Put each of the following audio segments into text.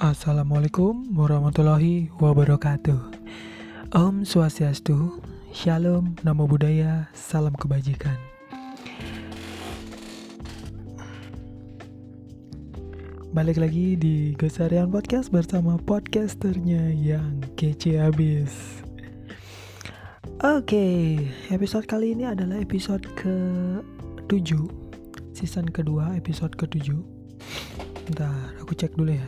Assalamualaikum warahmatullahi wabarakatuh. Om Swastiastu Shalom, Namo Buddhaya, Salam Kebajikan. Balik lagi di Gosarian Podcast bersama podcasternya yang kece abis Oke, episode kali ini adalah episode ke-7 Season kedua, episode ke-7 Bentar, aku cek dulu ya.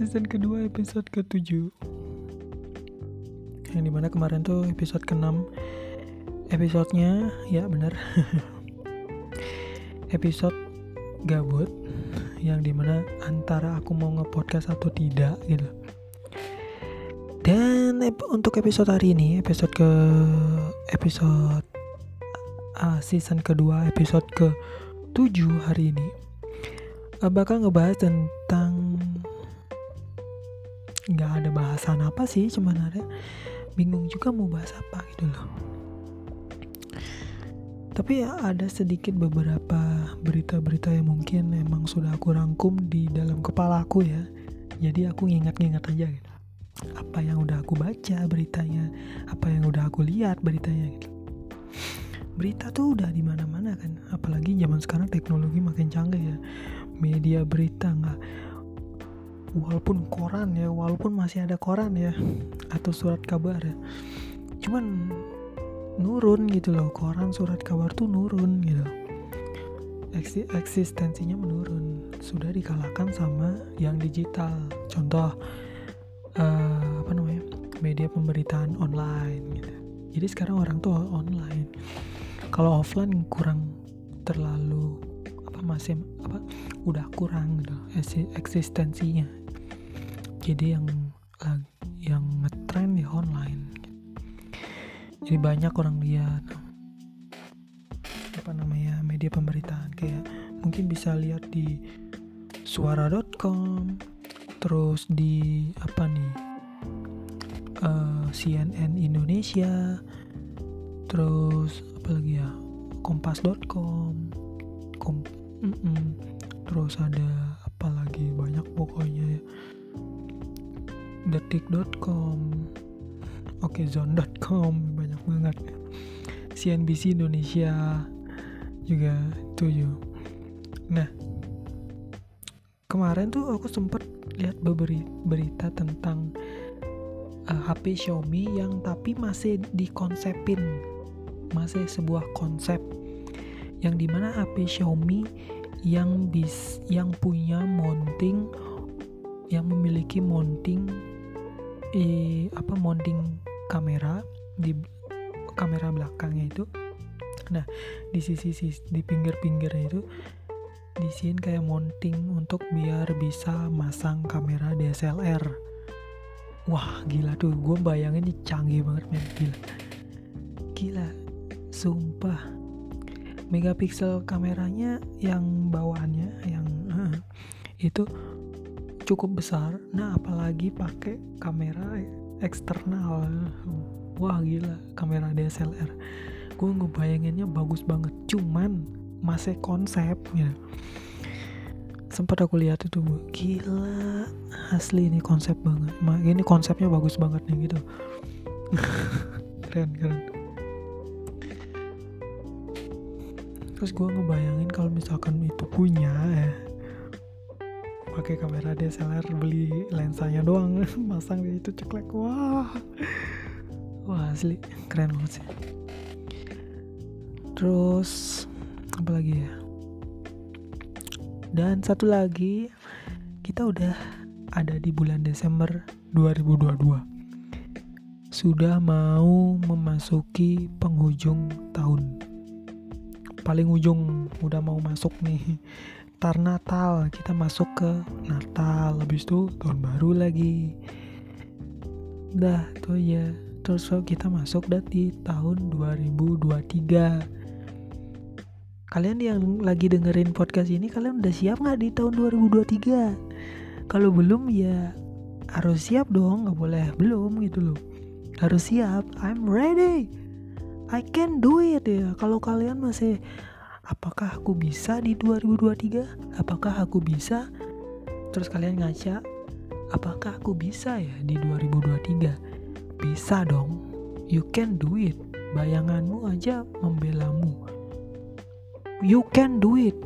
Season kedua episode ke-7. Yang di mana kemarin tuh episode ke-6. Episodenya, ya benar. episode gabut. Yang di mana antara aku mau nge-podcast atau tidak gitu. Dan untuk episode hari ini, episode ke episode uh, season kedua episode ke 7 hari ini uh, bakal ngebahas tentang nggak ada bahasan apa sih sebenarnya. Bingung juga mau bahas apa gitu loh. Tapi ya ada sedikit beberapa berita-berita yang mungkin emang sudah aku rangkum di dalam kepala aku ya. Jadi aku ngingat-ngingat aja gitu. Apa yang udah aku baca beritanya apa yang udah aku lihat beritanya gitu berita tuh udah di mana-mana kan. Apalagi zaman sekarang teknologi makin canggih ya. Media berita nggak walaupun koran ya walaupun masih ada koran ya atau surat kabar ya. Cuman nurun gitu loh koran surat kabar tuh nurun gitu. Eksistensinya menurun. Sudah dikalahkan sama yang digital. Contoh uh, apa namanya media pemberitaan online gitu. Jadi sekarang orang tuh online kalau offline kurang terlalu apa masih apa udah kurang gitu eksistensinya. Jadi yang yang ngetrend di online. Jadi banyak orang lihat apa namanya media pemberitaan. Kayak mungkin bisa lihat di suara.com terus di apa nih uh, eh, CNN Indonesia terus apalagi ya? Kompas.com kom mm -mm. terus ada apalagi banyak pokoknya ya. Detik.com oke zone.com banyak banget ya. CNBC Indonesia juga tujuh nah kemarin tuh aku sempet lihat beberapa berita tentang uh, eh, HP Xiaomi yang tapi masih dikonsepin masih sebuah konsep yang di mana HP Xiaomi yang bis yang punya mounting yang memiliki mounting eh, apa mounting kamera di kamera belakangnya itu. Nah di sisi, sisi di pinggir-pinggirnya itu di sini kayak mounting untuk biar bisa masang kamera DSLR wah gila tuh. Gue bayangin ini canggih banget men. Gila. Gila sumpah. Megapiksel kameranya yang bawaannya yang uh, itu cukup besar. Nah apalagi pakai kamera eksternal. Wah gila kamera DSLR gue ngebayanginnya bagus banget. Cuman masih konsep ya sempat aku lihat itu gila asli ini konsep banget. Ini konsepnya bagus banget nih gitu. Keren keren terus gue ngebayangin kalau misalkan itu punya ya pakai kamera DSLR beli lensanya doang masang di itu ceklek. Wah. Wah asli. Keren banget sih. Terus apa lagi ya? Dan satu lagi kita udah ada di bulan Desember 2022 sudah mau memasuki penghujung tahun paling ujung udah mau masuk nih. Tar Natal kita masuk ke Natal. Habis itu tahun baru lagi. Dah tuh ya terus kita masuk dah di tahun 2023 kalian yang lagi dengerin podcast ini kalian udah siap nggak di tahun 2023 kalau belum ya harus siap dong. Nggak boleh belum gitu loh. Harus siap. I'm ready I can do it ya. Kalau kalian masih apakah aku bisa di 2023 apakah aku bisa? Terus kalian ngaca apakah aku bisa ya di 2023 bisa dong. You can do it. Bayanganmu aja membelamu. You can do it.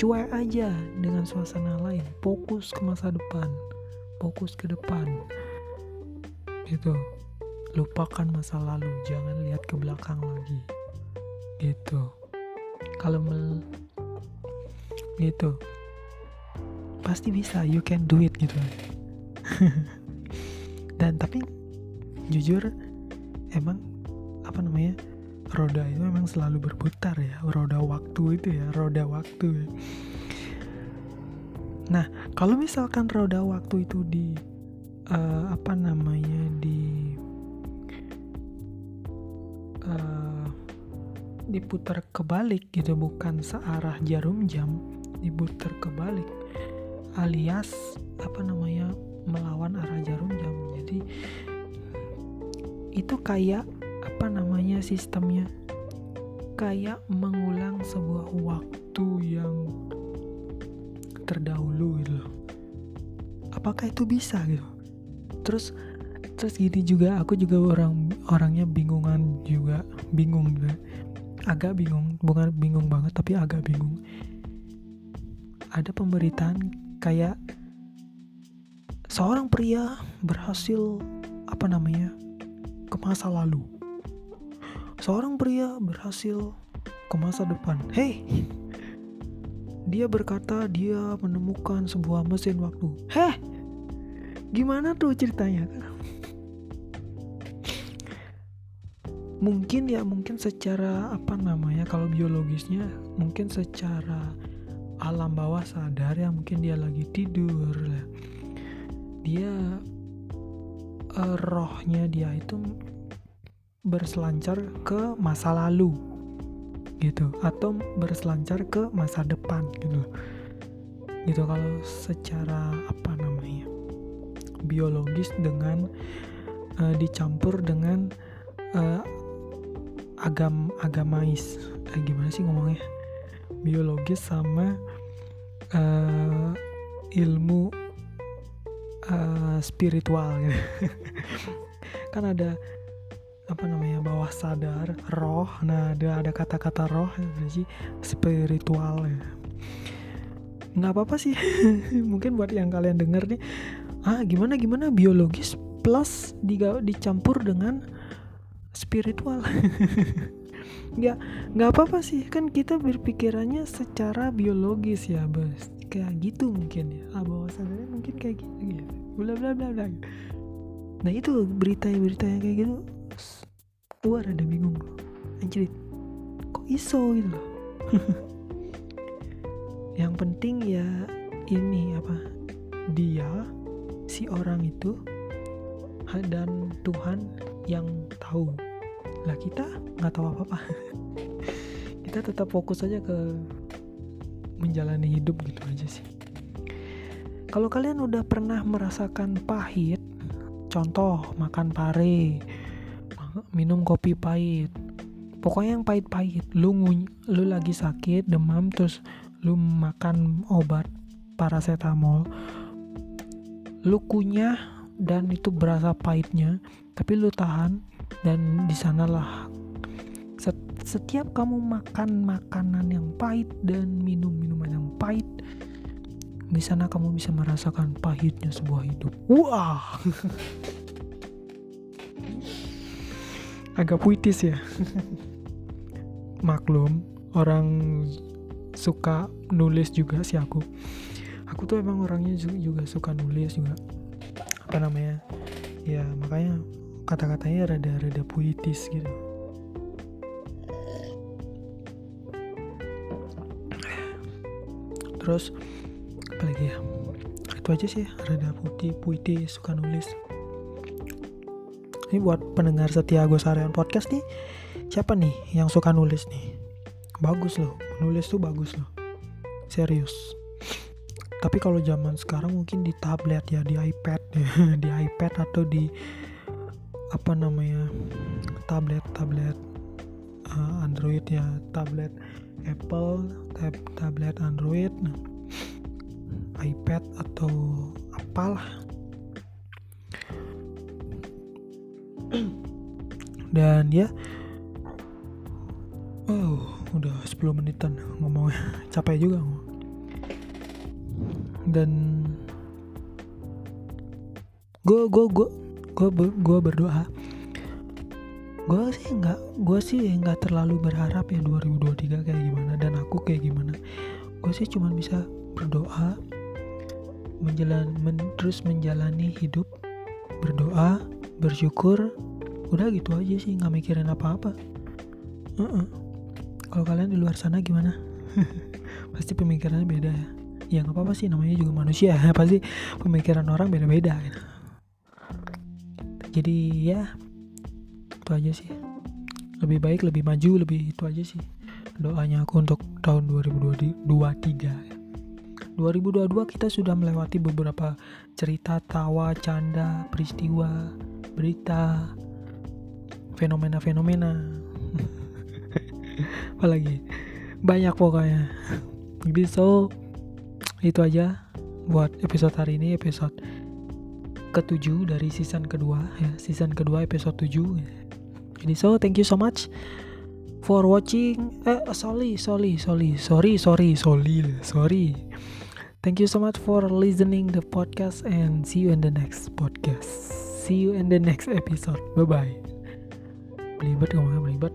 Cuek aja dengan suasana lain. Fokus ke masa depan. Fokus ke depan. Gitu lupakan masa lalu jangan lihat ke belakang lagi. Gitu. Kalau mel gitu. Pasti bisa you can do it gitu. Dan tapi jujur emang apa namanya roda itu memang selalu berputar ya. Roda waktu itu ya roda waktu. Ya. nah kalau misalkan roda waktu itu di uh, apa namanya di uh, diputar kebalik gitu bukan searah jarum jam diputar kebalik alias apa namanya melawan arah jarum jam. Jadi itu kayak apa namanya sistemnya? Kayak mengulang sebuah waktu yang terdahulu gitu apakah itu bisa gitu? Terus terus gini juga aku juga orang orangnya bingungan juga bingung juga agak bingung bukan bingung banget tapi agak bingung ada pemberitaan kayak seorang pria berhasil apa namanya ke masa lalu Seorang pria berhasil ke masa depan. Hei, dia berkata dia menemukan sebuah mesin waktu. Heh, gimana tuh ceritanya? Mungkin ya mungkin secara apa namanya kalau biologisnya mungkin secara alam bawah sadar ya mungkin dia lagi tidur lah. Dia uh, rohnya dia itu berselancar ke masa lalu gitu. Atau berselancar ke masa depan gitu. Gitu kalau secara apa namanya biologis dengan uh, dicampur dengan uh, agam agamais. Eh, gimana sih ngomongnya? Biologis sama uh, ilmu uh, spiritual gitu. Kan ada apa namanya bawah sadar roh. Nah ada ada kata-kata roh sih? Spiritual ya. Nggak apa-apa sih. Mungkin buat yang kalian denger nih ah gimana gimana? Biologis plus dicampur dengan spiritual. Nggak nggak apa-apa sih. Kan kita berpikirannya secara biologis ya bos. Kayak gitu mungkin ya. Ah bawah sadarnya mungkin kayak gitu ya. Bla bla bla bla. Nah itu berita-berita yang kayak gitu. Gue rada bingung anjir kok iso gitu loh? Yang penting ya ini apa dia si orang itu dan Tuhan yang tahu lah kita nggak tahu apa apa kita tetap fokus aja ke menjalani hidup gitu aja sih. Kalau kalian udah pernah merasakan pahit contoh makan pare minum kopi pahit pokoknya yang pahit-pahit lu lu lagi sakit demam terus lu makan obat paracetamol lu kunyah dan itu berasa pahitnya tapi lu tahan dan di sanalah setiap kamu makan makanan yang pahit dan minum minuman yang pahit di sana kamu bisa merasakan pahitnya sebuah hidup. Wah! Agak puitis ya. Maklum orang suka nulis juga sih aku. Aku tuh emang orangnya juga suka nulis juga. Apa namanya? Ya makanya kata-katanya rada-rada puitis gitu. Terus apa lagi ya? Itu aja sih rada putih puitis suka nulis. Ini buat pendengar setia Gus Aryan Podcast nih siapa nih yang suka nulis nih? Bagus loh nulis tuh bagus loh. Serius. Tapi kalau zaman sekarang mungkin di tablet ya di iPad di iPad atau di apa namanya tablet tablet uh, Android ya tablet Apple tab tablet Android nah, iPad atau apalah. Dan ya oh udah 10 menitan ngomongnya capek juga dan gue gue gue gue gue berdoa. Gue sih nggak gue sih nggak terlalu berharap ya 2023 kayak gimana dan aku kayak gimana. Gue sih cuma bisa berdoa menjalan men, terus menjalani hidup berdoa bersyukur. Udah gitu aja sih nggak mikirin apa-apa. Uh -uh. kalau kalian di luar sana gimana? Pasti pemikirannya beda ya. Ya nggak apa-apa sih namanya juga manusia pasti pemikiran orang beda-beda gitu. Jadi ya itu aja sih. Lebih baik lebih maju lebih itu aja sih. Doanya aku untuk tahun 2023 2022 kita sudah melewati beberapa cerita tawa canda peristiwa berita fenomena-fenomena. Apalagi? Banyak pokoknya. Jadi so itu aja buat episode hari ini episode ketujuh dari season kedua ya season kedua episode 7 jadi so thank you so much for watching. Eh sorry sorry sorry sorry sorry sorry sorry. Thank you so much for listening the podcast and see you in the next podcast. See you in the next episode. Bye bye belibet ngomongnya belibet